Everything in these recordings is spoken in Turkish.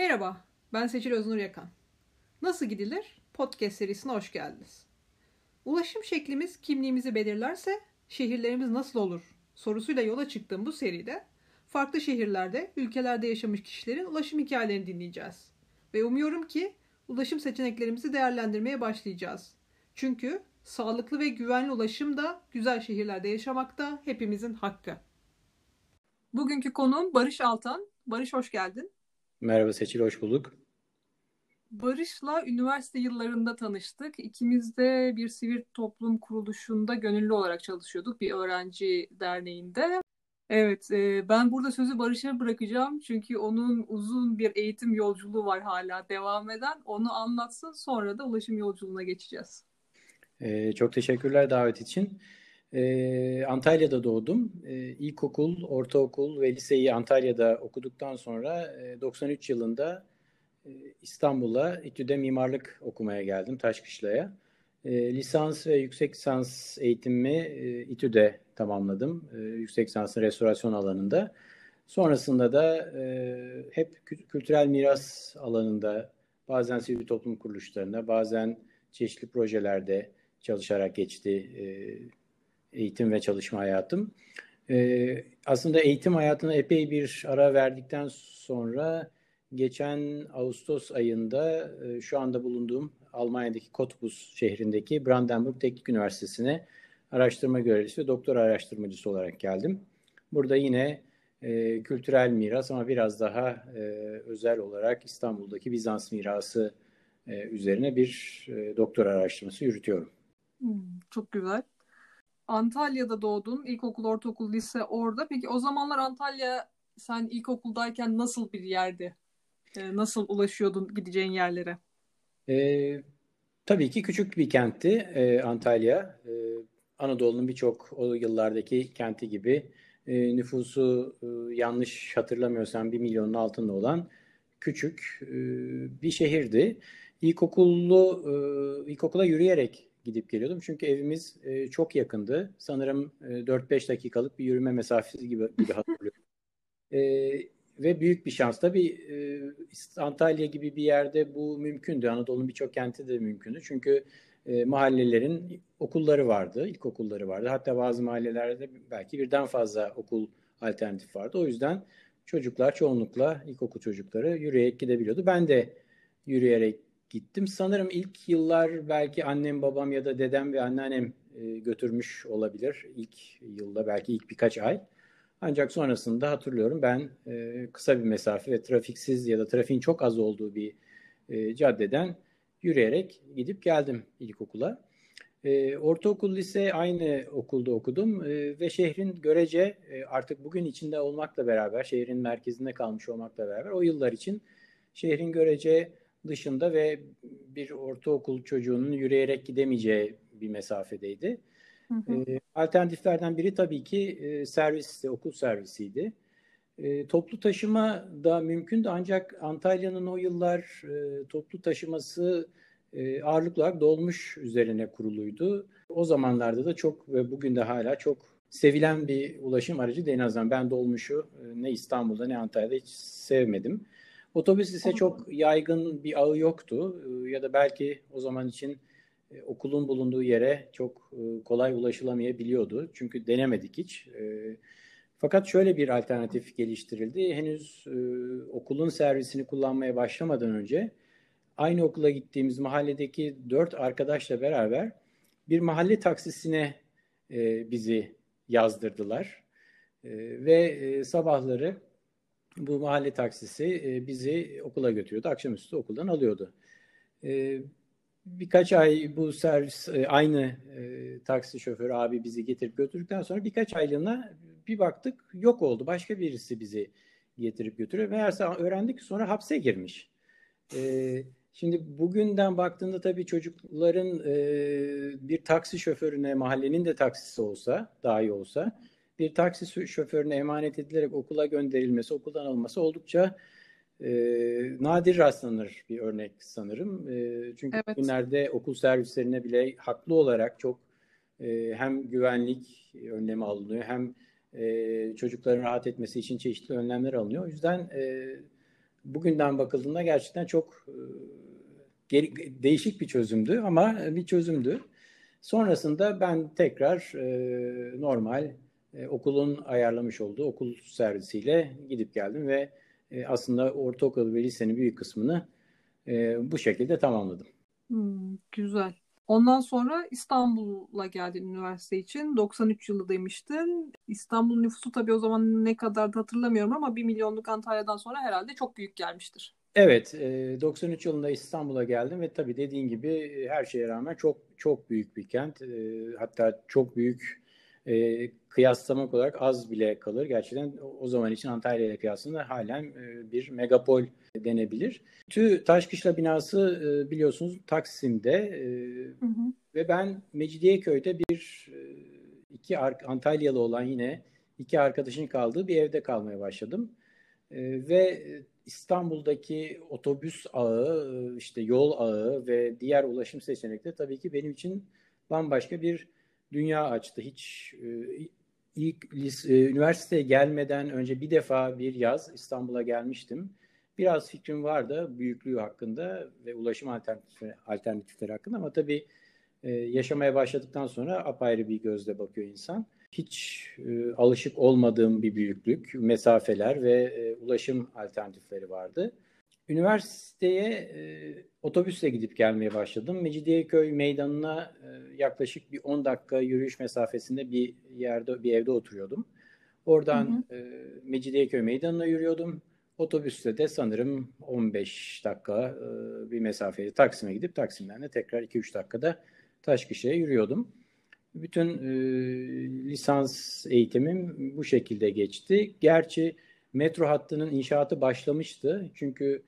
Merhaba, ben Seçil Öznur Yakan. Nasıl gidilir? Podcast serisine hoş geldiniz. Ulaşım şeklimiz kimliğimizi belirlerse şehirlerimiz nasıl olur sorusuyla yola çıktığım bu seride farklı şehirlerde, ülkelerde yaşamış kişilerin ulaşım hikayelerini dinleyeceğiz. Ve umuyorum ki ulaşım seçeneklerimizi değerlendirmeye başlayacağız. Çünkü sağlıklı ve güvenli ulaşım da güzel şehirlerde yaşamak da hepimizin hakkı. Bugünkü konuğum Barış Altan. Barış hoş geldin. Merhaba Seçil, hoş bulduk. Barış'la üniversite yıllarında tanıştık. İkimiz de bir sivil toplum kuruluşunda gönüllü olarak çalışıyorduk bir öğrenci derneğinde. Evet, e, ben burada sözü Barış'a bırakacağım çünkü onun uzun bir eğitim yolculuğu var hala devam eden. Onu anlatsın, sonra da ulaşım yolculuğuna geçeceğiz. Ee, çok teşekkürler davet için. Ee, Antalya'da doğdum. Ee, ilkokul, ortaokul ve liseyi Antalya'da okuduktan sonra e, 93 yılında e, İstanbul'a İTÜ'de mimarlık okumaya geldim Taşkışla'ya. E, lisans ve yüksek lisans eğitimimi e, İTÜ'de tamamladım. E, yüksek lisansın restorasyon alanında. Sonrasında da e, hep kültürel miras alanında bazen sivil toplum kuruluşlarında bazen çeşitli projelerde çalışarak geçti e, eğitim ve çalışma hayatım. E, aslında eğitim hayatına epey bir ara verdikten sonra geçen Ağustos ayında e, şu anda bulunduğum Almanya'daki Cottbus şehrindeki Brandenburg Teknik Üniversitesi'ne araştırma görevlisi ve doktor araştırmacısı olarak geldim. Burada yine e, kültürel miras ama biraz daha e, özel olarak İstanbul'daki Bizans mirası e, üzerine bir e, doktor araştırması yürütüyorum. Hmm, çok güzel. Antalya'da doğdun. İlkokul, ortaokul, lise orada. Peki o zamanlar Antalya sen ilkokuldayken nasıl bir yerdi? Ee, nasıl ulaşıyordun gideceğin yerlere? Ee, tabii ki küçük bir kentti e, Antalya. E, Anadolu'nun birçok o yıllardaki kenti gibi e, nüfusu e, yanlış hatırlamıyorsam bir milyonun altında olan küçük e, bir şehirdi. İlkokullu, e, ilkokula yürüyerek gidip geliyordum. Çünkü evimiz e, çok yakındı. Sanırım e, 4-5 dakikalık bir yürüme mesafesi gibi, gibi hatırlıyorum. E, ve büyük bir şans. Tabii e, Antalya gibi bir yerde bu mümkündü. Anadolu'nun birçok kenti de mümkündü. Çünkü e, mahallelerin okulları vardı, ilkokulları vardı. Hatta bazı mahallelerde belki birden fazla okul alternatif vardı. O yüzden çocuklar çoğunlukla ilkokul çocukları yürüyerek gidebiliyordu. Ben de yürüyerek gittim. Sanırım ilk yıllar belki annem, babam ya da dedem ve anneannem e, götürmüş olabilir. İlk yılda belki ilk birkaç ay. Ancak sonrasında hatırlıyorum ben e, kısa bir mesafe ve trafiksiz ya da trafiğin çok az olduğu bir e, caddeden yürüyerek gidip geldim ilkokula. E, ortaokul, lise aynı okulda okudum e, ve şehrin görece e, artık bugün içinde olmakla beraber, şehrin merkezinde kalmış olmakla beraber o yıllar için şehrin görece dışında ve bir ortaokul çocuğunun yürüyerek gidemeyeceği bir mesafedeydi. Hı hı. E, alternatiflerden biri tabii ki e, servisti, okul servisiydi. E, toplu taşıma da mümkündü ancak Antalya'nın o yıllar e, toplu taşıması e, ağırlıklı olarak dolmuş üzerine kuruluydu. O zamanlarda da çok ve bugün de hala çok sevilen bir ulaşım aracı değil en azından. Ben dolmuşu e, ne İstanbul'da ne Antalya'da hiç sevmedim. Otobüs ise çok yaygın bir ağı yoktu e, ya da belki o zaman için e, okulun bulunduğu yere çok e, kolay ulaşılamayabiliyordu. Çünkü denemedik hiç. Fakat şöyle bir alternatif geliştirildi. Henüz okulun servisini kullanmaya başlamadan önce aynı okula gittiğimiz mahalledeki dört arkadaşla beraber bir mahalle taksisine bizi yazdırdılar. Ve sabahları bu mahalle taksisi e, bizi okula götürüyordu. Akşamüstü okuldan alıyordu. E, birkaç ay bu servis e, aynı taksi şoförü abi bizi getirip götürdükten sonra birkaç aylığına bir baktık yok oldu. Başka birisi bizi getirip götürüyor. Meğerse öğrendik sonra hapse girmiş. Şimdi bugünden baktığında tabii çocukların bir taksi şoförüne mahallenin de taksisi olsa daha iyi olsa bir taksi şoförüne emanet edilerek okula gönderilmesi, okuldan alınması oldukça e, nadir rastlanır bir örnek sanırım. E, çünkü evet. günlerde okul servislerine bile haklı olarak çok e, hem güvenlik önlemi alınıyor hem e, çocukların rahat etmesi için çeşitli önlemler alınıyor. O yüzden e, bugünden bakıldığında gerçekten çok geri, değişik bir çözümdü ama bir çözümdü. Sonrasında ben tekrar e, normal e, okulun ayarlamış olduğu okul servisiyle gidip geldim ve e, aslında ortaokul ve lisenin büyük kısmını e, bu şekilde tamamladım. Hmm, güzel. Ondan sonra İstanbul'a geldin üniversite için. 93 yılı demiştin. İstanbul nüfusu tabii o zaman ne kadar da hatırlamıyorum ama 1 milyonluk Antalya'dan sonra herhalde çok büyük gelmiştir. Evet, 93 yılında İstanbul'a geldim ve tabii dediğin gibi her şeye rağmen çok çok büyük bir kent. Hatta çok büyük kıyaslamak olarak az bile kalır. Gerçekten o zaman için Antalya ile kıyasında halen bir megapol denebilir. Tü Taşkışla binası biliyorsunuz Taksim'de hı hı. ve ben Mecidiyeköy'de bir iki Antalyalı olan yine iki arkadaşın kaldığı bir evde kalmaya başladım. Ve İstanbul'daki otobüs ağı, işte yol ağı ve diğer ulaşım seçenekleri tabii ki benim için bambaşka bir dünya açtı. Hiç e, ilk lise, üniversiteye gelmeden önce bir defa bir yaz İstanbul'a gelmiştim. Biraz fikrim vardı büyüklüğü hakkında ve ulaşım alternatifleri, alternatifleri hakkında ama tabii e, yaşamaya başladıktan sonra apayrı bir gözle bakıyor insan hiç e, alışık olmadığım bir büyüklük, mesafeler ve e, ulaşım alternatifleri vardı. Üniversiteye e, otobüsle gidip gelmeye başladım. Mecidiyeköy meydanına e, yaklaşık bir 10 dakika yürüyüş mesafesinde bir yerde bir evde oturuyordum. Oradan hı hı. E, Mecidiyeköy meydanına yürüyordum. Otobüste de sanırım 15 dakika e, bir mesafeyi Taksim'e gidip Taksim'den de tekrar 2-3 dakikada Taşkışla'ya yürüyordum. Bütün e, lisans eğitimim bu şekilde geçti. Gerçi metro hattının inşaatı başlamıştı. Çünkü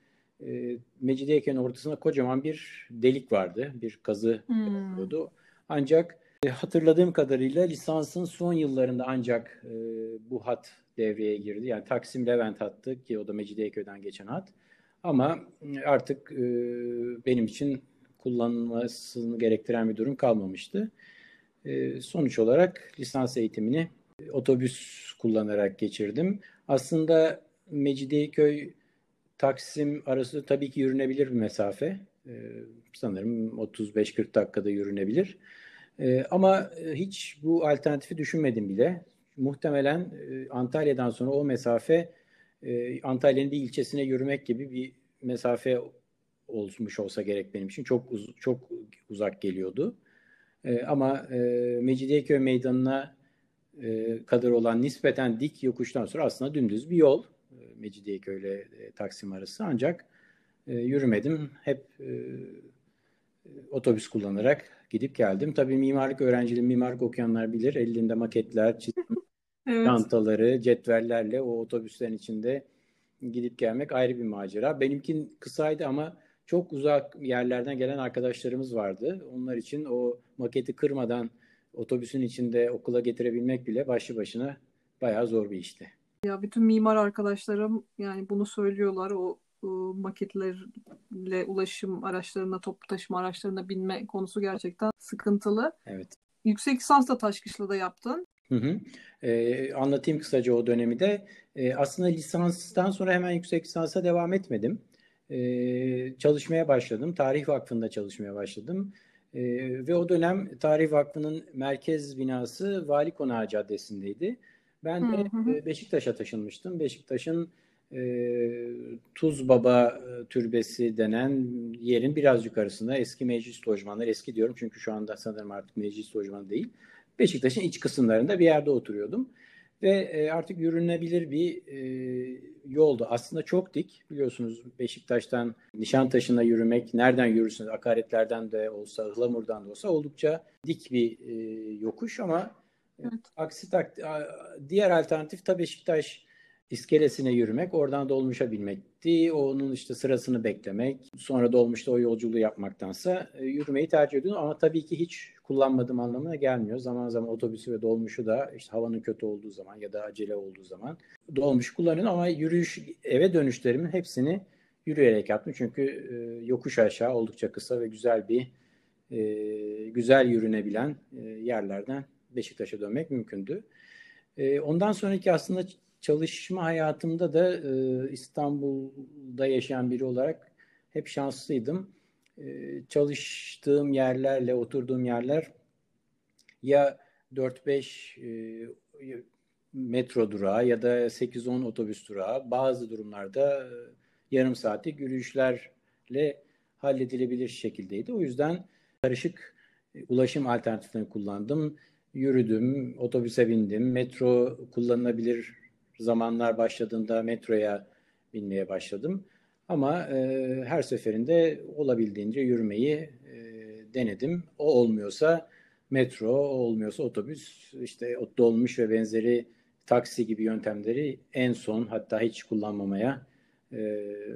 e, Mecidiyeköy'ün ortasında kocaman bir delik vardı. Bir kazı hmm. yapıyordu. Ancak e, hatırladığım kadarıyla lisansın son yıllarında ancak e, bu hat devreye girdi. Yani Taksim Levent hattı ki o da Mecidiyeköy'den geçen hat. Ama artık e, benim için kullanılmasını gerektiren bir durum kalmamıştı. Sonuç olarak lisans eğitimini otobüs kullanarak geçirdim. Aslında Mecidiyeköy Taksim arası tabii ki yürünebilir bir mesafe. Ee, sanırım 35-40 dakikada yürünebilir. Ee, ama hiç bu alternatifi düşünmedim bile. Muhtemelen e, Antalya'dan sonra o mesafe e, Antalya'nın bir ilçesine yürümek gibi bir mesafe olmuş olsa gerek benim için. Çok uz- çok uzak geliyordu. E, ama e, Mecidiyeköy Meydanı'na e, kadar olan nispeten dik yokuştan sonra aslında dümdüz bir yol. Mecidiyeköy ile e, Taksim arası. Ancak e, yürümedim. Hep e, otobüs kullanarak gidip geldim. Tabii mimarlık öğrencileri, mimarlık okuyanlar bilir. Elinde maketler, çizim, evet. çantaları, cetvellerle o otobüslerin içinde gidip gelmek ayrı bir macera. Benimkin kısaydı ama çok uzak yerlerden gelen arkadaşlarımız vardı. Onlar için o maketi kırmadan otobüsün içinde okula getirebilmek bile başlı başına bayağı zor bir işti. Ya bütün mimar arkadaşlarım yani bunu söylüyorlar. O, o maketlerle ulaşım araçlarına, toplu taşıma araçlarına binme konusu gerçekten sıkıntılı. Evet. Yüksek lisans da Taşkışla'da yaptın. Hı hı. Ee, anlatayım kısaca o dönemi de. Ee, aslında lisanstan sonra hemen yüksek lisansa devam etmedim e, çalışmaya başladım. Tarih Vakfı'nda çalışmaya başladım. E, ve o dönem Tarih Vakfı'nın merkez binası Vali Konağı Caddesi'ndeydi. Ben de hı hı. Beşiktaş'a taşınmıştım. Beşiktaş'ın e, Tuz Baba Türbesi denen yerin biraz yukarısında eski meclis lojmanları, eski diyorum çünkü şu anda sanırım artık meclis lojmanı değil. Beşiktaş'ın iç kısımlarında bir yerde oturuyordum. Ve e, artık yürünebilir bir e, yoldu. Aslında çok dik. Biliyorsunuz Beşiktaş'tan Nişantaşı'na yürümek, nereden yürürsünüz? Akaretlerden de olsa, Ihlamur'dan da olsa oldukça dik bir e, yokuş ama evet. aksi tak diğer alternatif tabii Beşiktaş iskelesine yürümek, oradan dolmuşa binmekti. Onun işte sırasını beklemek, sonra dolmuşta o yolculuğu yapmaktansa e, yürümeyi tercih ediyorum. Ama tabii ki hiç kullanmadığım anlamına gelmiyor. Zaman zaman otobüsü ve dolmuşu da işte havanın kötü olduğu zaman ya da acele olduğu zaman dolmuş kullanıyorum. Ama yürüyüş, eve dönüşlerimin hepsini yürüyerek yaptım. Çünkü e, yokuş aşağı oldukça kısa ve güzel bir e, güzel yürünebilen e, yerlerden Beşiktaş'a dönmek mümkündü. E, ondan sonraki aslında çalışma hayatımda da e, İstanbul'da yaşayan biri olarak hep şanslıydım. E, çalıştığım yerlerle oturduğum yerler ya 4-5 e, metro durağı ya da 8-10 otobüs durağı bazı durumlarda yarım saatlik yürüyüşlerle halledilebilir şekildeydi. O yüzden karışık ulaşım alternatiflerini kullandım. Yürüdüm, otobüse bindim, metro kullanılabilir zamanlar başladığında metroya binmeye başladım. Ama e, her seferinde olabildiğince yürümeyi e, denedim. O olmuyorsa metro, o olmuyorsa otobüs, işte dolmuş ve benzeri taksi gibi yöntemleri en son hatta hiç kullanmamaya e,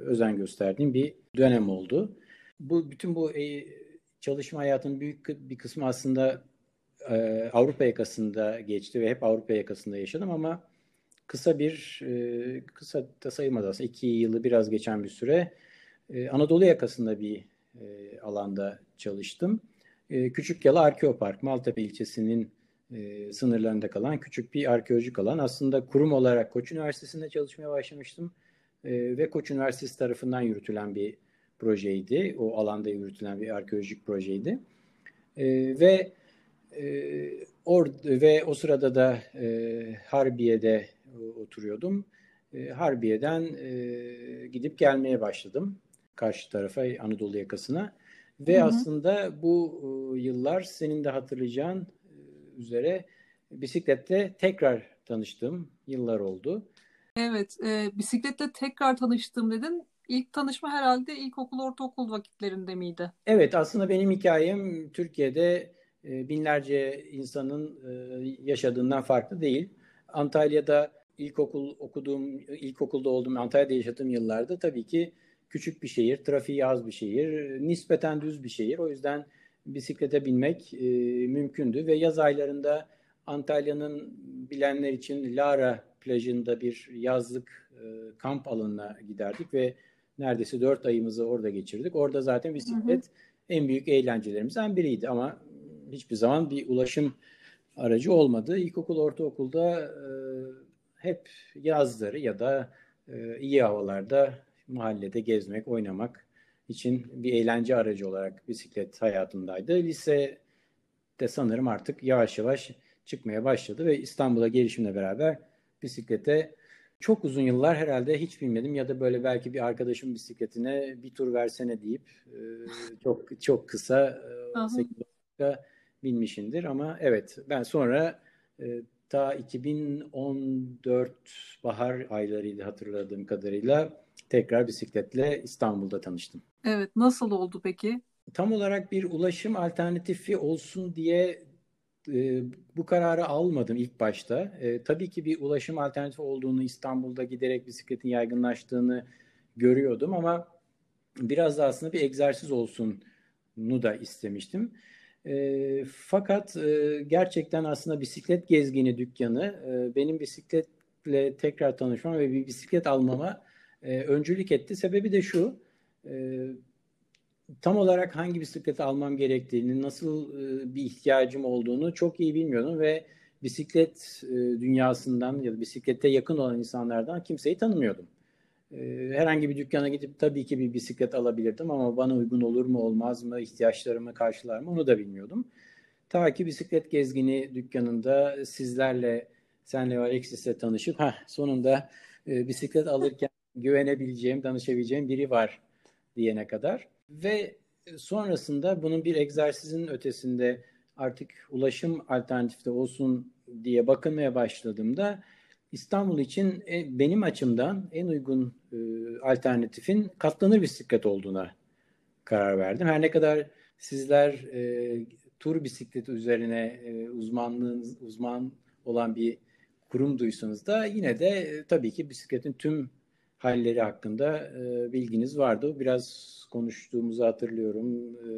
özen gösterdiğim bir dönem oldu. Bu bütün bu e, çalışma hayatının büyük bir kısmı aslında e, Avrupa yakasında geçti ve hep Avrupa yakasında yaşadım ama kısa bir e, kısa da sayılmaz aslında iki yılı biraz geçen bir süre e, Anadolu yakasında bir alanda çalıştım. E, Küçük Yalı Arkeopark, Maltepe ilçesinin sınırlarında kalan küçük bir arkeolojik alan. Aslında kurum olarak Koç Üniversitesi'nde çalışmaya başlamıştım ve Koç Üniversitesi tarafından yürütülen bir projeydi. O alanda yürütülen bir arkeolojik projeydi. Ve or ve o sırada da e, Harbiye'de oturuyordum. E, Harbiye'den e, gidip gelmeye başladım karşı tarafa Anadolu yakasına. Ve hı hı. aslında bu e, yıllar senin de hatırlayacağın e, üzere bisiklette tekrar tanıştığım yıllar oldu. Evet, e, bisiklette tekrar tanıştım dedin. İlk tanışma herhalde ilkokul, ortaokul vakitlerinde miydi? Evet, aslında benim hikayem Türkiye'de e, binlerce insanın e, yaşadığından farklı değil. Antalya'da ilkokul okuduğum, ilkokulda olduğum, Antalya'da yaşadığım yıllarda tabii ki küçük bir şehir, trafiği az bir şehir, nispeten düz bir şehir. O yüzden bisiklete binmek e, mümkündü ve yaz aylarında Antalya'nın bilenler için Lara plajında bir yazlık e, kamp alanına giderdik ve neredeyse dört ayımızı orada geçirdik. Orada zaten bisiklet hı hı. en büyük eğlencelerimizden biriydi ama hiçbir zaman bir ulaşım aracı olmadı. İlkokul, ortaokulda e, hep yazları ya da e, iyi havalarda mahallede gezmek, oynamak için bir eğlence aracı olarak bisiklet hayatımdaydı. Lise de sanırım artık yavaş yavaş çıkmaya başladı ve İstanbul'a gelişimle beraber bisiklete çok uzun yıllar herhalde hiç bilmedim ya da böyle belki bir arkadaşım bisikletine bir tur versene deyip e, çok çok kısa e, 8 dakika binmişindir ama evet ben sonra e, ta 2014 bahar aylarıydı hatırladığım kadarıyla tekrar bisikletle İstanbul'da tanıştım. Evet, nasıl oldu peki? Tam olarak bir ulaşım alternatifi olsun diye e, bu kararı almadım ilk başta. E, tabii ki bir ulaşım alternatifi olduğunu İstanbul'da giderek bisikletin yaygınlaştığını görüyordum ama biraz da aslında bir egzersiz olsun nu da istemiştim. E, fakat e, gerçekten aslında bisiklet gezgini dükkanı e, benim bisikletle tekrar tanışmam ve bir bisiklet almama e, öncülük etti. Sebebi de şu, e, tam olarak hangi bisikleti almam gerektiğini, nasıl e, bir ihtiyacım olduğunu çok iyi bilmiyordum ve bisiklet e, dünyasından ya da bisiklete yakın olan insanlardan kimseyi tanımıyordum. E, herhangi bir dükkana gidip tabii ki bir bisiklet alabilirdim ama bana uygun olur mu olmaz mı, ihtiyaçlarımı karşılar mı onu da bilmiyordum. Ta ki bisiklet gezgini dükkanında sizlerle, senle ve Alexis'le tanışıp ha sonunda e, bisiklet alırken güvenebileceğim, danışabileceğim biri var diyene kadar. Ve sonrasında bunun bir egzersizin ötesinde artık ulaşım alternatifte olsun diye bakınmaya başladığımda İstanbul için e, benim açımdan en uygun e, alternatifin katlanır bisiklet olduğuna karar verdim. Her ne kadar sizler e, tur bisikleti üzerine e, uzmanlığınız uzman olan bir kurum duysanız da yine de e, tabii ki bisikletin tüm halleri hakkında e, bilginiz vardı. Biraz konuştuğumuzu hatırlıyorum. E,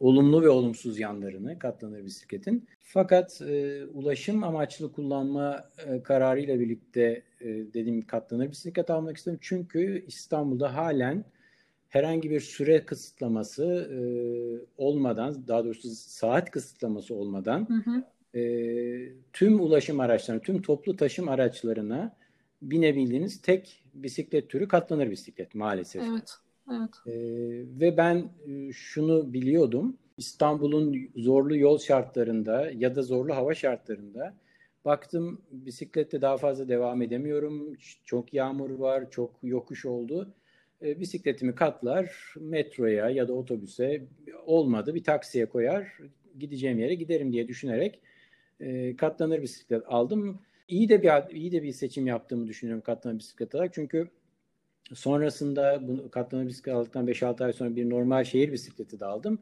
olumlu ve olumsuz yanlarını katlanır bisikletin. Fakat e, ulaşım amaçlı kullanma e, kararıyla birlikte e, dediğim katlanır bisiklet almak istedim. Çünkü İstanbul'da halen herhangi bir süre kısıtlaması e, olmadan, daha doğrusu saat kısıtlaması olmadan hı hı. E, tüm ulaşım araçlarına, tüm toplu taşım araçlarına binebildiğiniz tek bisiklet türü katlanır bisiklet maalesef. Evet. Evet. Ee, ve ben e, şunu biliyordum. İstanbul'un zorlu yol şartlarında ya da zorlu hava şartlarında baktım bisiklette daha fazla devam edemiyorum. Çok yağmur var, çok yokuş oldu. E, bisikletimi katlar metroya ya da otobüse olmadı bir taksiye koyar gideceğim yere giderim diye düşünerek e, katlanır bisiklet aldım. İyi de bir iyi de bir seçim yaptığımı düşünüyorum katlanır bisiklet olarak. Çünkü sonrasında bu katlanır bisiklet aldıktan 5-6 ay sonra bir normal şehir bisikleti de aldım.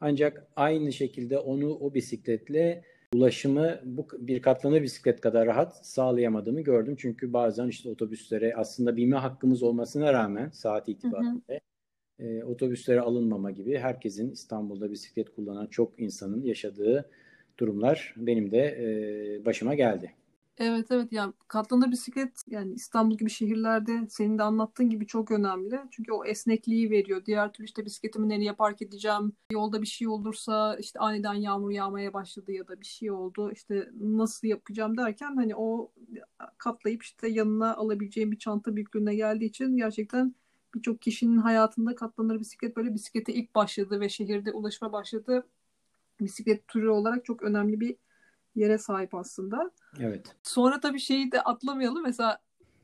Ancak aynı şekilde onu o bisikletle ulaşımı bu bir katlanır bisiklet kadar rahat sağlayamadığımı gördüm. Çünkü bazen işte otobüslere aslında binme hakkımız olmasına rağmen saat itibariyle e, otobüslere alınmama gibi herkesin İstanbul'da bisiklet kullanan çok insanın yaşadığı durumlar benim de e, başıma geldi. Evet evet yani katlanır bisiklet yani İstanbul gibi şehirlerde senin de anlattığın gibi çok önemli. Çünkü o esnekliği veriyor. Diğer türlü işte bisikletimi nereye park edeceğim? Yolda bir şey olursa işte aniden yağmur yağmaya başladı ya da bir şey oldu. İşte nasıl yapacağım derken hani o katlayıp işte yanına alabileceğim bir çanta büyüklüğüne geldiği için gerçekten birçok kişinin hayatında katlanır bisiklet böyle bisiklete ilk başladı ve şehirde ulaşıma başladı. Bisiklet türü olarak çok önemli bir yere sahip aslında. Evet. Sonra tabii şeyi de atlamayalım. Mesela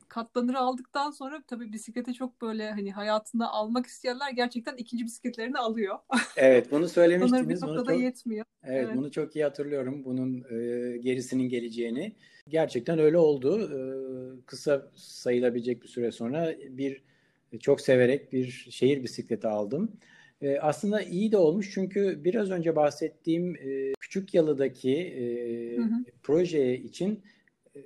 katlanırı aldıktan sonra tabii bisiklete çok böyle hani hayatında almak isteyenler gerçekten ikinci bisikletlerini alıyor. Evet bunu söylemiştiniz. Onların bir noktada çok, yetmiyor. Evet, evet bunu çok iyi hatırlıyorum bunun e, gerisinin geleceğini. Gerçekten öyle oldu. E, kısa sayılabilecek bir süre sonra bir çok severek bir şehir bisikleti aldım. E, aslında iyi de olmuş çünkü biraz önce bahsettiğim e, Küçük Yalı'daki e, hı hı. proje için e,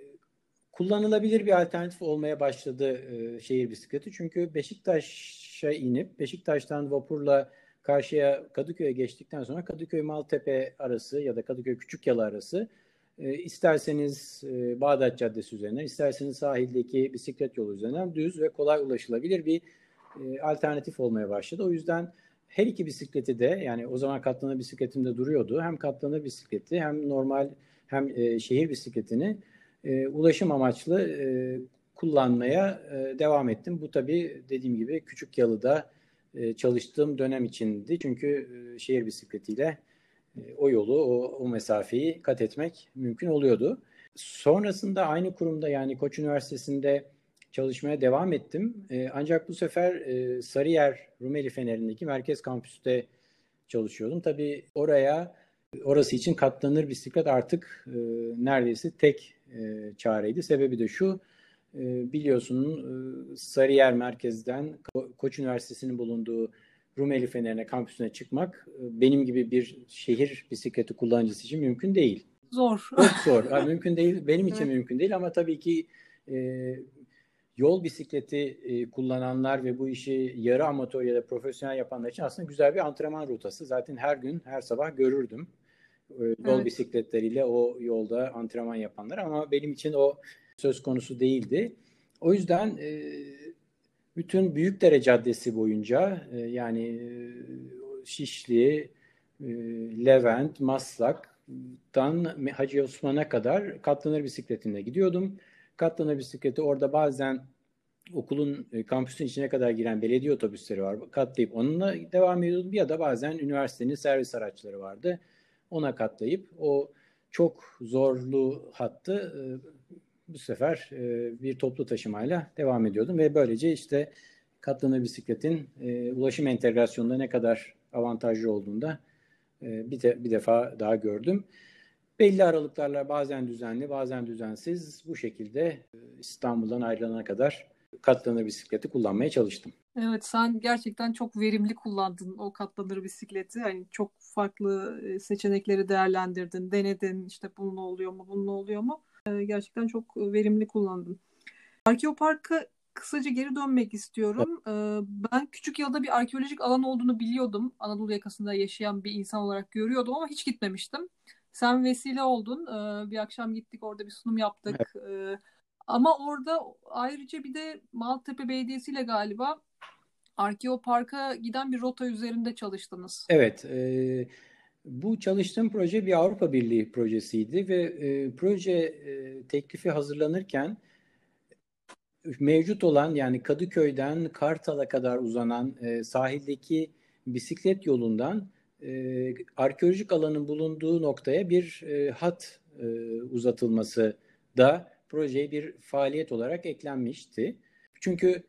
kullanılabilir bir alternatif olmaya başladı e, şehir bisikleti. Çünkü Beşiktaş'a inip Beşiktaş'tan vapurla karşıya Kadıköy'e geçtikten sonra Kadıköy Maltepe arası ya da Kadıköy Küçük Yalı arası e, isterseniz e, Bağdat Caddesi üzerinden, isterseniz sahildeki bisiklet yolu üzerinden düz ve kolay ulaşılabilir bir e, alternatif olmaya başladı. O yüzden her iki bisikleti de yani o zaman katlanır bisikletimde duruyordu. Hem katlanır bisikleti hem normal hem e, şehir bisikletini e, ulaşım amaçlı e, kullanmaya e, devam ettim. Bu tabii dediğim gibi Küçük Yalı'da e, çalıştığım dönem içindi. Çünkü e, şehir bisikletiyle e, o yolu, o, o mesafeyi kat etmek mümkün oluyordu. Sonrasında aynı kurumda yani Koç Üniversitesi'nde çalışmaya devam ettim. E, ancak bu sefer e, Sarıyer Rumeli Feneri'ndeki merkez kampüste çalışıyordum. Tabii oraya orası için katlanır bisiklet artık e, neredeyse tek e, çareydi. Sebebi de şu e, biliyorsun e, Sarıyer merkezden Ko- Koç Üniversitesi'nin bulunduğu Rumeli Feneri'ne kampüsüne çıkmak e, benim gibi bir şehir bisikleti kullanıcısı için mümkün değil. Zor. Çok zor. Yani mümkün değil. Benim için evet. mümkün değil ama tabii ki e, yol bisikleti e, kullananlar ve bu işi yarı amatör ya da profesyonel yapanlar için aslında güzel bir antrenman rotası. Zaten her gün, her sabah görürdüm. E, yol evet. bisikletleriyle o yolda antrenman yapanlar ama benim için o söz konusu değildi. O yüzden e, bütün Büyükdere Caddesi boyunca e, yani e, Şişli, e, Levent, Maslak'tan Hacı Osman'a kadar katlanır bisikletimle gidiyordum. Katlanır bisikleti orada bazen okulun e, kampüsün içine kadar giren belediye otobüsleri var. Katlayıp onunla devam ediyordum. Ya da bazen üniversitenin servis araçları vardı. Ona katlayıp o çok zorlu hattı e, bu sefer e, bir toplu taşımayla devam ediyordum ve böylece işte katlanır bisikletin ulaşım entegrasyonunda ne kadar avantajlı olduğunda bir, de, bir defa daha gördüm. Belli aralıklarla bazen düzenli bazen düzensiz bu şekilde İstanbul'dan ayrılana kadar katlanır bisikleti kullanmaya çalıştım. Evet sen gerçekten çok verimli kullandın o katlanır bisikleti. Hani çok farklı e, seçenekleri değerlendirdin, denedin. İşte bunun oluyor mu, bunun oluyor mu? E, gerçekten çok verimli kullandın. Arkeopark'a kısaca geri dönmek istiyorum. Ben küçük yılda bir arkeolojik alan olduğunu biliyordum. Anadolu yakasında yaşayan bir insan olarak görüyordum ama hiç gitmemiştim. Sen vesile oldun. Bir akşam gittik orada bir sunum yaptık. Evet. Ama orada ayrıca bir de Maltepe Belediyesi ile galiba Arkeo Park'a giden bir rota üzerinde çalıştınız. Evet. E, bu çalıştığım proje bir Avrupa Birliği projesiydi ve e, proje e, teklifi hazırlanırken mevcut olan yani Kadıköy'den Kartal'a kadar uzanan e, sahildeki bisiklet yolundan e, arkeolojik alanın bulunduğu noktaya bir e, hat e, uzatılması da projeye bir faaliyet olarak eklenmişti. Çünkü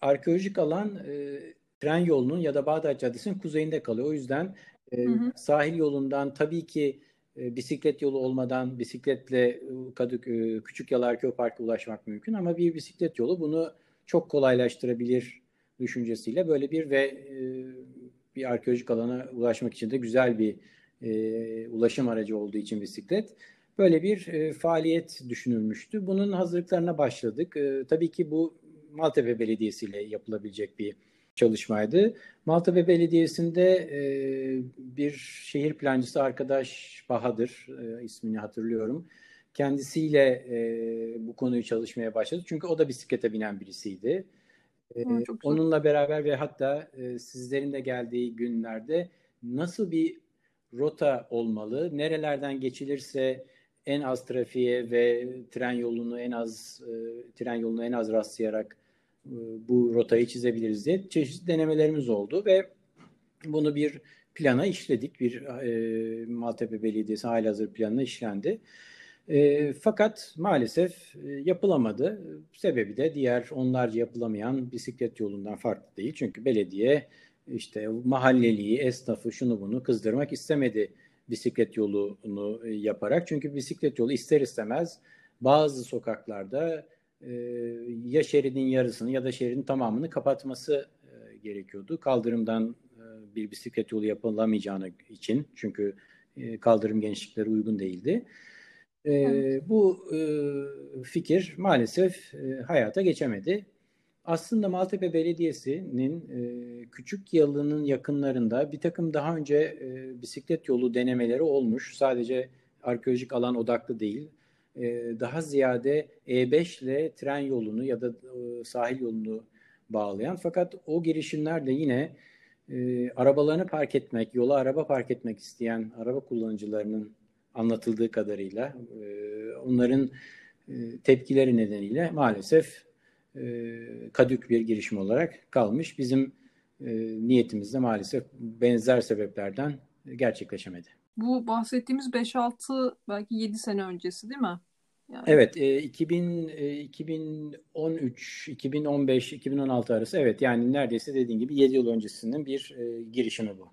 arkeolojik alan e, tren yolunun ya da Bağdat Caddesi'nin kuzeyinde kalıyor. O yüzden e, hı hı. sahil yolundan tabii ki e, bisiklet yolu olmadan bisikletle e, Kadık e, Küçük Yalı Arkeo Park'a ulaşmak mümkün ama bir bisiklet yolu bunu çok kolaylaştırabilir düşüncesiyle böyle bir ve e, bir arkeolojik alana ulaşmak için de güzel bir e, ulaşım aracı olduğu için bisiklet böyle bir e, faaliyet düşünülmüştü. Bunun hazırlıklarına başladık. E, tabii ki bu Maltepe Belediyesi ile yapılabilecek bir çalışmaydı. Maltepe Belediyesi'nde e, bir şehir plancısı arkadaş Bahadır e, ismini hatırlıyorum. Kendisiyle e, bu konuyu çalışmaya başladı. Çünkü o da bisiklete binen birisiydi. E, onunla beraber ve hatta e, sizlerin de geldiği günlerde nasıl bir rota olmalı, nerelerden geçilirse en az trafiğe ve tren yolunu en az e, tren yolunu en az rastlayarak e, bu rotayı çizebiliriz diye çeşitli denemelerimiz oldu ve bunu bir plana işledik. Bir e, Maltepe Belediyesi halihazır planına işlendi. E, fakat maalesef e, yapılamadı. Sebebi de diğer onlarca yapılamayan bisiklet yolundan farklı değil. Çünkü belediye işte mahalleliği, esnafı şunu bunu kızdırmak istemedi bisiklet yolunu e, yaparak. Çünkü bisiklet yolu ister istemez bazı sokaklarda e, ya şeridin yarısını ya da şeridin tamamını kapatması e, gerekiyordu. Kaldırımdan e, bir bisiklet yolu yapılamayacağını için çünkü e, kaldırım genişlikleri uygun değildi. E. Bu e, fikir maalesef e, hayata geçemedi. Aslında Maltepe Belediyesi'nin e, Küçük Yalı'nın yakınlarında bir takım daha önce e, bisiklet yolu denemeleri olmuş. Sadece arkeolojik alan odaklı değil. E, daha ziyade E5 ile tren yolunu ya da e, sahil yolunu bağlayan. Fakat o girişimler de yine e, arabalarını park etmek, yola araba park etmek isteyen araba kullanıcılarının anlatıldığı kadarıyla e, onların e, tepkileri nedeniyle maalesef e, kadük bir girişim olarak kalmış. Bizim niyetimiz de maalesef benzer sebeplerden gerçekleşemedi. Bu bahsettiğimiz 5-6 belki 7 sene öncesi değil mi? Yani. Evet, e, 2000, e, 2013, 2015, 2016 arası evet yani neredeyse dediğin gibi 7 yıl öncesinin bir girişimi bu.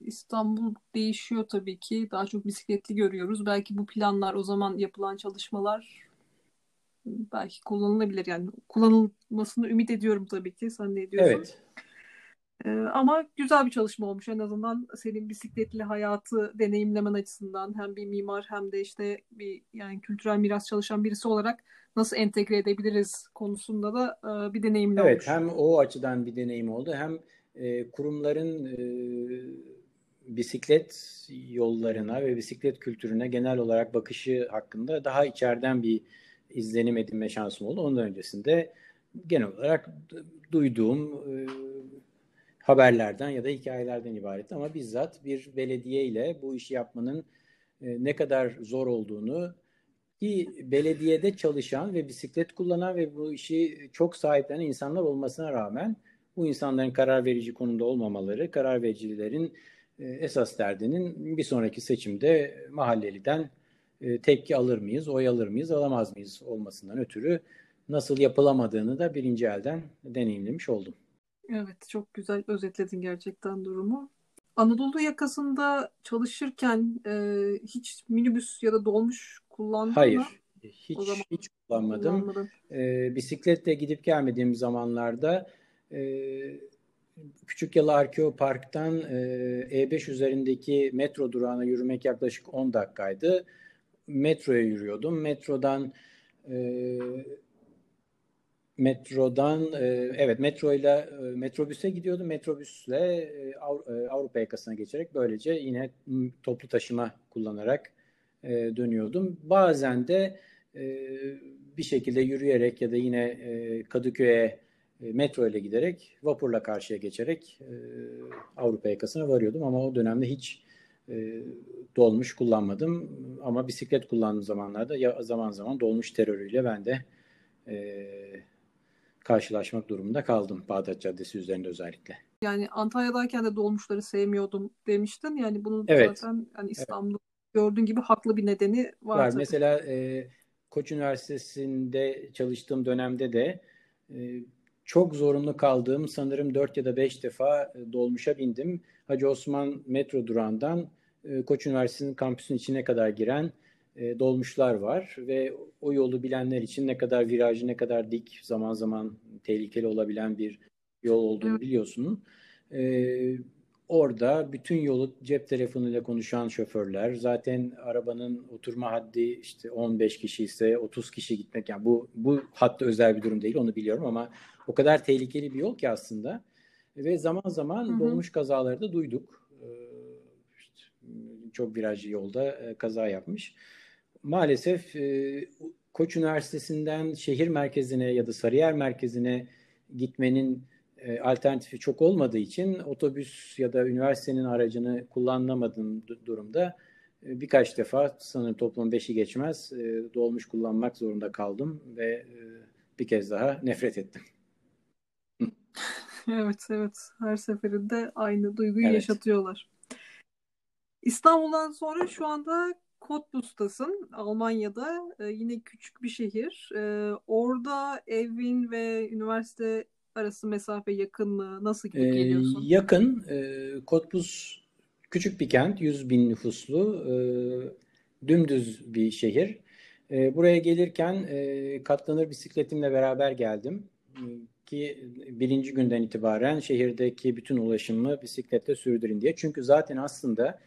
İstanbul değişiyor tabii ki. Daha çok bisikletli görüyoruz. Belki bu planlar, o zaman yapılan çalışmalar belki kullanılabilir. Yani kullanılmasını ümit ediyorum tabii ki. Sen ne diyorsun? Evet. Ee, ama güzel bir çalışma olmuş en azından senin bisikletli hayatı deneyimlemen açısından hem bir mimar hem de işte bir yani kültürel miras çalışan birisi olarak nasıl entegre edebiliriz konusunda da e, bir deneyimli evet, olmuş. Evet hem o açıdan bir deneyim oldu hem e, kurumların e, bisiklet yollarına ve bisiklet kültürüne genel olarak bakışı hakkında daha içeriden bir izlenim edinme şansım oldu. Ondan öncesinde genel olarak duyduğum e, haberlerden ya da hikayelerden ibaret ama bizzat bir belediye ile bu işi yapmanın e, ne kadar zor olduğunu ki belediyede çalışan ve bisiklet kullanan ve bu işi çok sahiplenen insanlar olmasına rağmen bu insanların karar verici konumda olmamaları, karar vericilerin esas derdinin bir sonraki seçimde mahalleliden e, tepki alır mıyız, oy alır mıyız, alamaz mıyız olmasından ötürü nasıl yapılamadığını da birinci elden deneyimlemiş oldum. Evet, çok güzel özetledin gerçekten durumu. Anadolu yakasında çalışırken e, hiç minibüs ya da dolmuş kullandın Hayır, mı? hiç zaman hiç kullanmadım. E, bisikletle gidip gelmediğim zamanlarda e, Küçük Yalı Arkeo Park'tan e, E5 üzerindeki metro durağına yürümek yaklaşık 10 dakikaydı. Metroya yürüyordum. Metrodan e, metrodan e, evet metroyla e, metrobüse gidiyordum. Metrobüsle e, Avrupa yakasına geçerek böylece yine toplu taşıma kullanarak dönüyordum. Bazen de bir şekilde yürüyerek ya da yine Kadıköy'e metro ile giderek vapurla karşıya geçerek Avrupa yakasına varıyordum ama o dönemde hiç dolmuş kullanmadım ama bisiklet kullandığım zamanlarda ya zaman zaman dolmuş terörüyle ben de e, karşılaşmak durumunda kaldım Bağdat Caddesi üzerinde özellikle. Yani Antalya'dayken de dolmuşları sevmiyordum demiştin. Yani bunun evet. zaten hani İstanbul'da evet. gördüğün gibi haklı bir nedeni var. Var. Tabii. Mesela e, Koç Üniversitesi'nde çalıştığım dönemde de e, çok zorunlu kaldığım sanırım 4 ya da 5 defa e, dolmuşa bindim. Hacı Osman metro durağından e, Koç Üniversitesi'nin kampüsün içine kadar giren e, dolmuşlar var ve o yolu bilenler için ne kadar virajı, ne kadar dik, zaman zaman tehlikeli olabilen bir yol olduğunu biliyorsun. Orada bütün yolu cep telefonuyla konuşan şoförler, zaten arabanın oturma haddi işte 15 kişi ise 30 kişi gitmek yani bu bu hatta özel bir durum değil onu biliyorum ama o kadar tehlikeli bir yol ki aslında ve zaman zaman hı hı. dolmuş kazaları da duyduk. İşte çok virajlı yolda e, kaza yapmış. Maalesef e, Koç Üniversitesi'nden şehir merkezine ya da Sarıyer merkezine gitmenin e, alternatifi çok olmadığı için otobüs ya da üniversitenin aracını kullanamadığım durumda e, birkaç defa sanırım toplam beşi geçmez e, dolmuş kullanmak zorunda kaldım ve e, bir kez daha nefret ettim. evet evet her seferinde aynı duyguyu evet. yaşatıyorlar. İstanbul'dan sonra şu anda Cottbus'tasın Almanya'da e, yine küçük bir şehir. E, orada evin ve üniversite arası mesafe yakın mı? Nasıl gibi ee, geliyorsun? yakın. E, Cottbus küçük bir kent. 100 bin nüfuslu. E, dümdüz bir şehir. E, buraya gelirken e, katlanır bisikletimle beraber geldim. Ki birinci günden itibaren şehirdeki bütün ulaşımı bisikletle sürdürün diye. Çünkü zaten aslında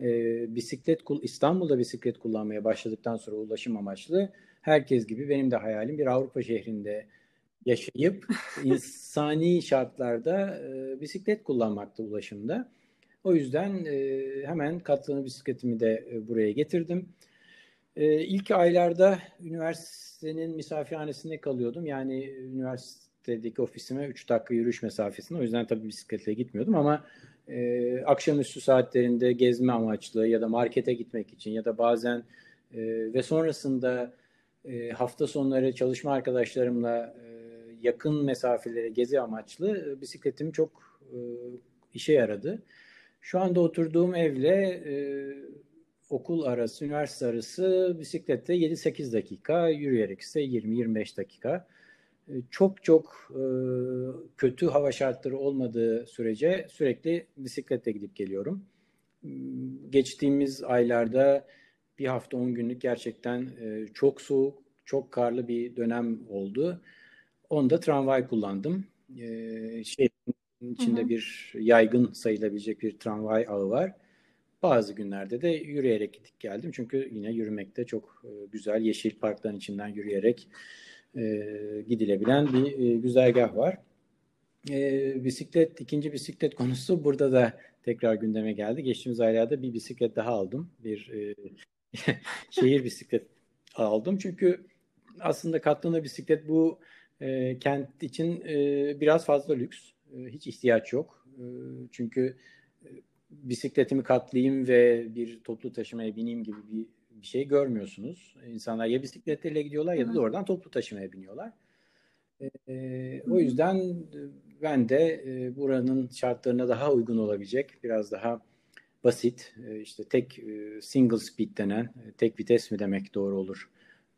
e, bisiklet İstanbul'da bisiklet kullanmaya başladıktan sonra ulaşım amaçlı herkes gibi benim de hayalim bir Avrupa şehrinde yaşayıp insani şartlarda e, bisiklet kullanmakta ulaşımda. O yüzden e, hemen katlanır bisikletimi de e, buraya getirdim. E, ilk aylarda üniversitenin misafirhanesinde kalıyordum. Yani üniversitedeki ofisime 3 dakika yürüyüş mesafesinde. O yüzden tabii bisikletle gitmiyordum ama e, akşamüstü saatlerinde gezme amaçlı ya da markete gitmek için ya da bazen e, ve sonrasında e, hafta sonları çalışma arkadaşlarımla e, yakın mesafelere gezi amaçlı e, bisikletim çok e, işe yaradı. Şu anda oturduğum evle e, okul arası, üniversite arası bisiklette 7-8 dakika, yürüyerek ise 20-25 dakika. E, çok çok e, kötü hava şartları olmadığı sürece sürekli bisikletle gidip geliyorum. Geçtiğimiz aylarda bir hafta 10 günlük gerçekten e, çok soğuk, çok karlı bir dönem oldu. Onda tramvay kullandım. Şehrin içinde hı hı. bir yaygın sayılabilecek bir tramvay ağı var. Bazı günlerde de yürüyerek gidip geldim. Çünkü yine yürümekte çok güzel yeşil parkların içinden yürüyerek e, gidilebilen bir e, güzergah var. E, bisiklet, ikinci bisiklet konusu burada da tekrar gündeme geldi. Geçtiğimiz aylarda bir bisiklet daha aldım. Bir e, şehir bisiklet aldım. Çünkü aslında katlanır bisiklet bu e, kent için e, biraz fazla lüks. E, hiç ihtiyaç yok. E, çünkü e, bisikletimi katlayayım ve bir toplu taşımaya bineyim gibi bir, bir şey görmüyorsunuz. İnsanlar ya bisikletleriyle gidiyorlar ya da doğrudan toplu taşımaya biniyorlar. E, e, o yüzden ben de e, buranın şartlarına daha uygun olabilecek, biraz daha basit, e, işte tek e, single speed denen, e, tek vites mi demek doğru olur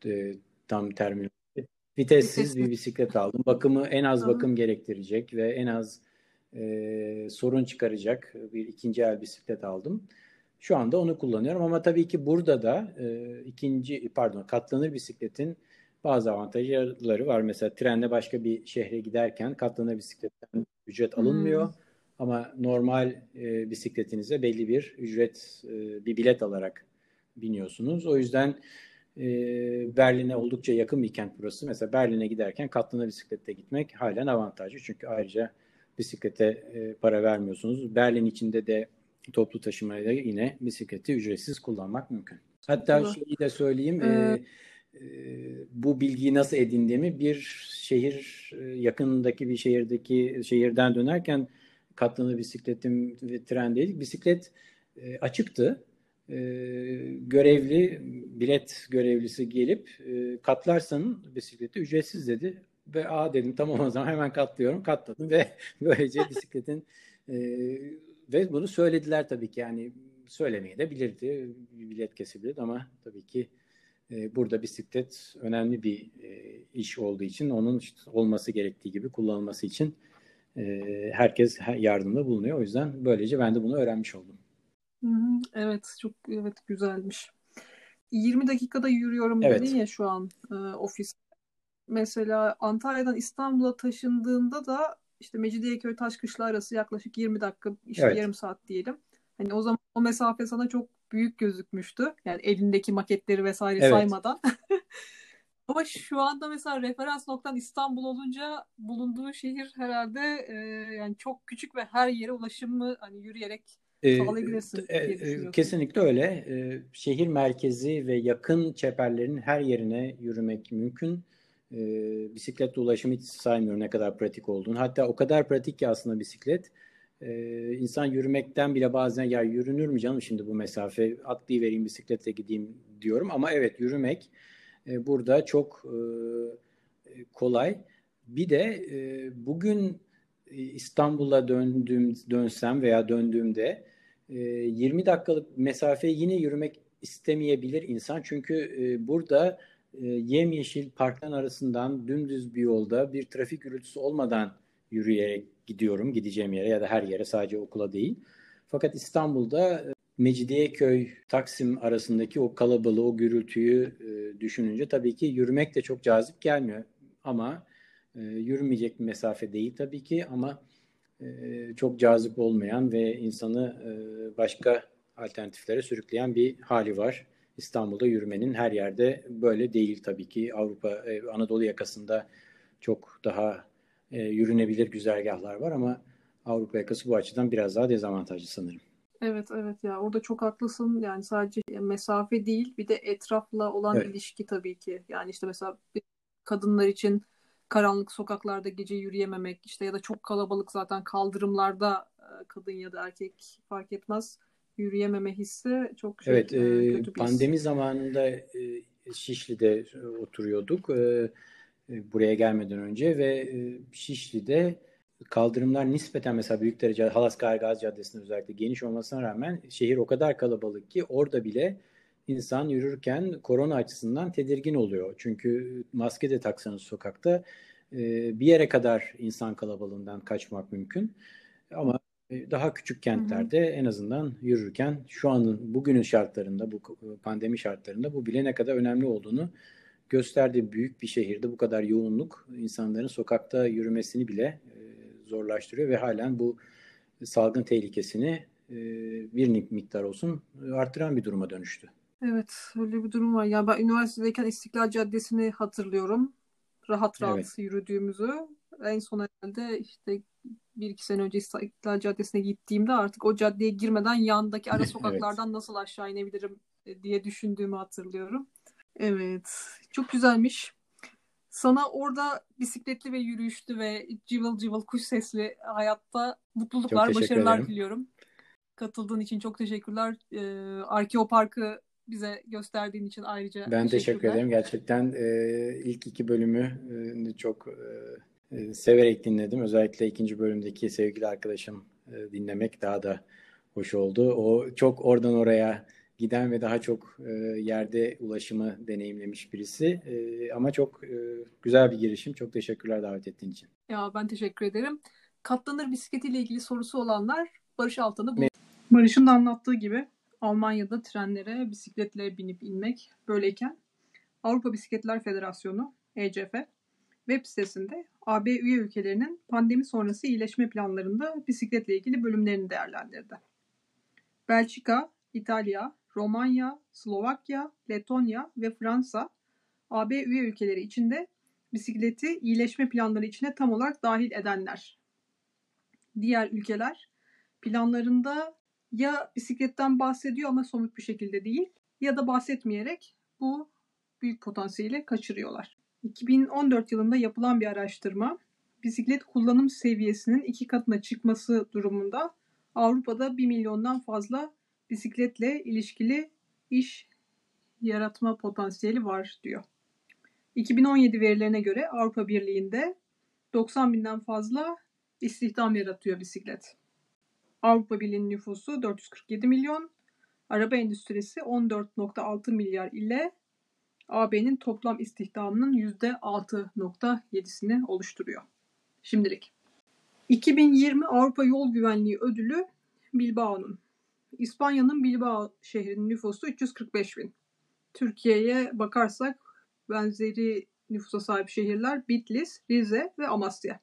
e, tam termin Vitessiz bir bisiklet aldım. Bakımı en az bakım gerektirecek ve en az e, sorun çıkaracak bir ikinci el bisiklet aldım. Şu anda onu kullanıyorum ama tabii ki burada da e, ikinci pardon katlanır bisikletin bazı avantajları var. Mesela trenle başka bir şehre giderken katlanır bisikletten ücret alınmıyor. Hmm. Ama normal e, bisikletinize belli bir ücret, e, bir bilet alarak biniyorsunuz. O yüzden e, Berlin'e oldukça yakın bir kent burası. Mesela Berlin'e giderken katlanır bisikletle gitmek halen avantajlı. Çünkü ayrıca bisiklete e, para vermiyorsunuz. Berlin içinde de toplu taşımayla yine bisikleti ücretsiz kullanmak mümkün. Hatta evet. şeyi de söyleyeyim. Ee, e, bu bilgiyi nasıl edindiğimi bir şehir yakındaki bir şehirdeki şehirden dönerken katlanır bisikletim ve trendeydik. Bisiklet e, açıktı e, görevli, bilet görevlisi gelip e, katlarsanın bisikleti ücretsiz dedi. Ve a dedim tamam o zaman hemen katlıyorum. Katladım ve böylece bisikletin e, ve bunu söylediler tabii ki yani söylemeye de bilirdi. Bilet kesebilirdi ama tabii ki e, burada bisiklet önemli bir e, iş olduğu için onun işte olması gerektiği gibi kullanılması için e, herkes yardımda bulunuyor. O yüzden böylece ben de bunu öğrenmiş oldum. Evet çok evet güzelmiş. 20 dakikada yürüyorum evet. dedin ya şu an e, ofis. Mesela Antalya'dan İstanbul'a taşındığında da işte Mecidiyeköy Taşkışla arası yaklaşık 20 dakika işte evet. yarım saat diyelim. Hani o zaman o mesafe sana çok büyük gözükmüştü. Yani elindeki maketleri vesaire evet. saymadan. Ama şu anda mesela referans noktan İstanbul olunca bulunduğu şehir herhalde e, yani çok küçük ve her yere ulaşımı hani yürüyerek sağlayabilirsin e, e, Kesinlikle öyle. E, şehir merkezi ve yakın çeperlerin her yerine yürümek mümkün. E, bisikletle ulaşımı hiç saymıyorum ne kadar pratik olduğunu. Hatta o kadar pratik ki aslında bisiklet. E, insan yürümekten bile bazen ya yürünür mü canım şimdi bu mesafe atlayıvereyim bisikletle gideyim diyorum. Ama evet yürümek e, burada çok e, kolay. Bir de e, bugün İstanbul'a döndüğüm dönsem veya döndüğümde 20 dakikalık mesafeyi yine yürümek istemeyebilir insan. Çünkü burada yemyeşil parkların arasından dümdüz bir yolda bir trafik gürültüsü olmadan yürüyerek gidiyorum gideceğim yere ya da her yere sadece okula değil. Fakat İstanbul'da Mecidiyeköy, Taksim arasındaki o kalabalığı, o gürültüyü e, düşününce tabii ki yürümek de çok cazip gelmiyor. Ama e, yürümeyecek bir mesafe değil tabii ki ama e, çok cazip olmayan ve insanı e, başka alternatiflere sürükleyen bir hali var. İstanbul'da yürümenin her yerde böyle değil tabii ki. Avrupa, e, Anadolu yakasında çok daha e, yürünebilir güzergahlar var ama Avrupa yakası bu açıdan biraz daha dezavantajlı sanırım. Evet evet ya orada çok haklısın yani sadece mesafe değil bir de etrafla olan evet. ilişki tabii ki yani işte mesela kadınlar için karanlık sokaklarda gece yürüyememek işte ya da çok kalabalık zaten kaldırımlarda e, kadın ya da erkek fark etmez yürüyememe hissi çok şey, evet, e, kötü bir pandemi his. zamanında e, Şişli'de oturuyorduk e, e, buraya gelmeden önce ve e, Şişli'de kaldırımlar nispeten mesela Büyükdere Halas Gazi Caddesi'nin özellikle geniş olmasına rağmen şehir o kadar kalabalık ki orada bile insan yürürken korona açısından tedirgin oluyor. Çünkü maske de taksanız sokakta e, bir yere kadar insan kalabalığından kaçmak mümkün. Ama e, daha küçük kentlerde hı hı. en azından yürürken şu anın bugünün şartlarında bu pandemi şartlarında bu bile ne kadar önemli olduğunu gösterdiği büyük bir şehirde bu kadar yoğunluk insanların sokakta yürümesini bile zorlaştırıyor ve halen bu salgın tehlikesini e, bir miktar olsun arttıran bir duruma dönüştü. Evet öyle bir durum var. Ya ben üniversitedeyken İstiklal Caddesi'ni hatırlıyorum. Rahat rahat evet. yürüdüğümüzü. En son herhalde işte bir iki sene önce İstiklal Caddesi'ne gittiğimde artık o caddeye girmeden yandaki ara sokaklardan evet. nasıl aşağı inebilirim e, diye düşündüğümü hatırlıyorum. Evet. Çok güzelmiş. Sana orada bisikletli ve yürüyüşlü ve cıvıl cıvıl kuş sesli hayatta mutluluklar, başarılar ederim. diliyorum. Katıldığın için çok teşekkürler. Ee, Arkeo Park'ı bize gösterdiğin için ayrıca Ben teşekkür ederim. Gerçekten e, ilk iki bölümü e, çok e, e, severek dinledim. Özellikle ikinci bölümdeki sevgili arkadaşım e, dinlemek daha da hoş oldu. O çok oradan oraya giden ve daha çok e, yerde ulaşımı deneyimlemiş birisi. E, ama çok e, güzel bir girişim. Çok teşekkürler davet ettiğin için. Ya ben teşekkür ederim. Katlanır bisikletiyle ilgili sorusu olanlar Barış Altan'ı bu. Barış'ın da anlattığı gibi Almanya'da trenlere bisikletle binip inmek böyleyken Avrupa Bisikletler Federasyonu ECF web sitesinde AB üye ülkelerinin pandemi sonrası iyileşme planlarında bisikletle ilgili bölümlerini değerlendirdi. Belçika, İtalya, Romanya, Slovakya, Letonya ve Fransa AB üye ülkeleri içinde bisikleti iyileşme planları içine tam olarak dahil edenler. Diğer ülkeler planlarında ya bisikletten bahsediyor ama somut bir şekilde değil ya da bahsetmeyerek bu büyük potansiyeli kaçırıyorlar. 2014 yılında yapılan bir araştırma bisiklet kullanım seviyesinin iki katına çıkması durumunda Avrupa'da 1 milyondan fazla bisikletle ilişkili iş yaratma potansiyeli var diyor. 2017 verilerine göre Avrupa Birliği'nde 90 binden fazla istihdam yaratıyor bisiklet. Avrupa Birliği'nin nüfusu 447 milyon, araba endüstrisi 14.6 milyar ile AB'nin toplam istihdamının %6.7'sini oluşturuyor. Şimdilik. 2020 Avrupa Yol Güvenliği Ödülü Bilbao'nun. İspanya'nın Bilbao şehrinin nüfusu 345 bin. Türkiye'ye bakarsak benzeri nüfusa sahip şehirler Bitlis, Rize ve Amasya.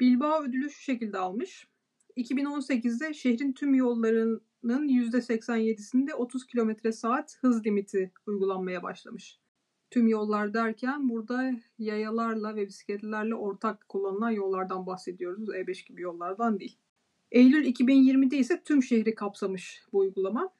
Bilbao ödülü şu şekilde almış. 2018'de şehrin tüm yollarının %87'sinde 30 km saat hız limiti uygulanmaya başlamış. Tüm yollar derken burada yayalarla ve bisikletlerle ortak kullanılan yollardan bahsediyoruz. E5 gibi yollardan değil. Eylül 2020'de ise tüm şehri kapsamış bu uygulama.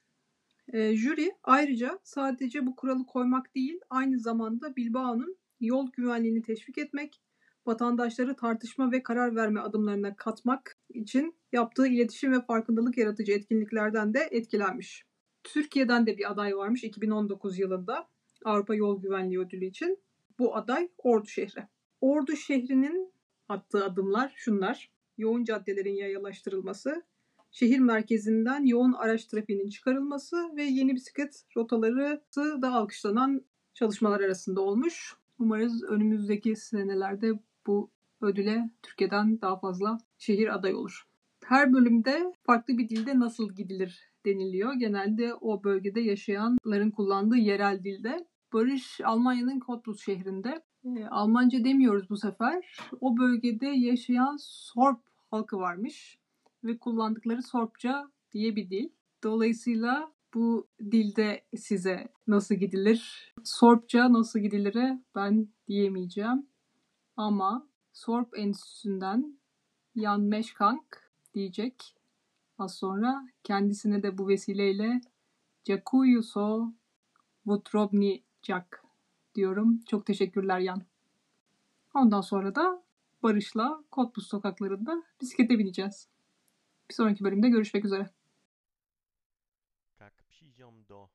E, jüri ayrıca sadece bu kuralı koymak değil, aynı zamanda Bilbao'nun yol güvenliğini teşvik etmek, vatandaşları tartışma ve karar verme adımlarına katmak için yaptığı iletişim ve farkındalık yaratıcı etkinliklerden de etkilenmiş. Türkiye'den de bir aday varmış 2019 yılında Avrupa Yol Güvenliği Ödülü için. Bu aday Ordu şehri. Ordu şehrinin attığı adımlar şunlar. Yoğun caddelerin yayalaştırılması, şehir merkezinden yoğun araç trafiğinin çıkarılması ve yeni bisiklet rotaları da alkışlanan çalışmalar arasında olmuş. Umarız önümüzdeki senelerde bu ödüle Türkiye'den daha fazla şehir aday olur. Her bölümde farklı bir dilde nasıl gidilir deniliyor. Genelde o bölgede yaşayanların kullandığı yerel dilde. Barış Almanya'nın Cottbus şehrinde. E, Almanca demiyoruz bu sefer. O bölgede yaşayan Sorp halkı varmış ve kullandıkları Sorpça diye bir dil. Dolayısıyla bu dilde size nasıl gidilir? Sorpça nasıl gidilire ben diyemeyeceğim. Ama Sorp Enstitüsü'nden Jan Meşkank diyecek. Az sonra kendisine de bu vesileyle Jakuyu so Vutrobni çıkacak diyorum. Çok teşekkürler Yan. Ondan sonra da Barış'la Kotbus sokaklarında bisiklete bineceğiz. Bir sonraki bölümde görüşmek üzere. Jak przyjdą do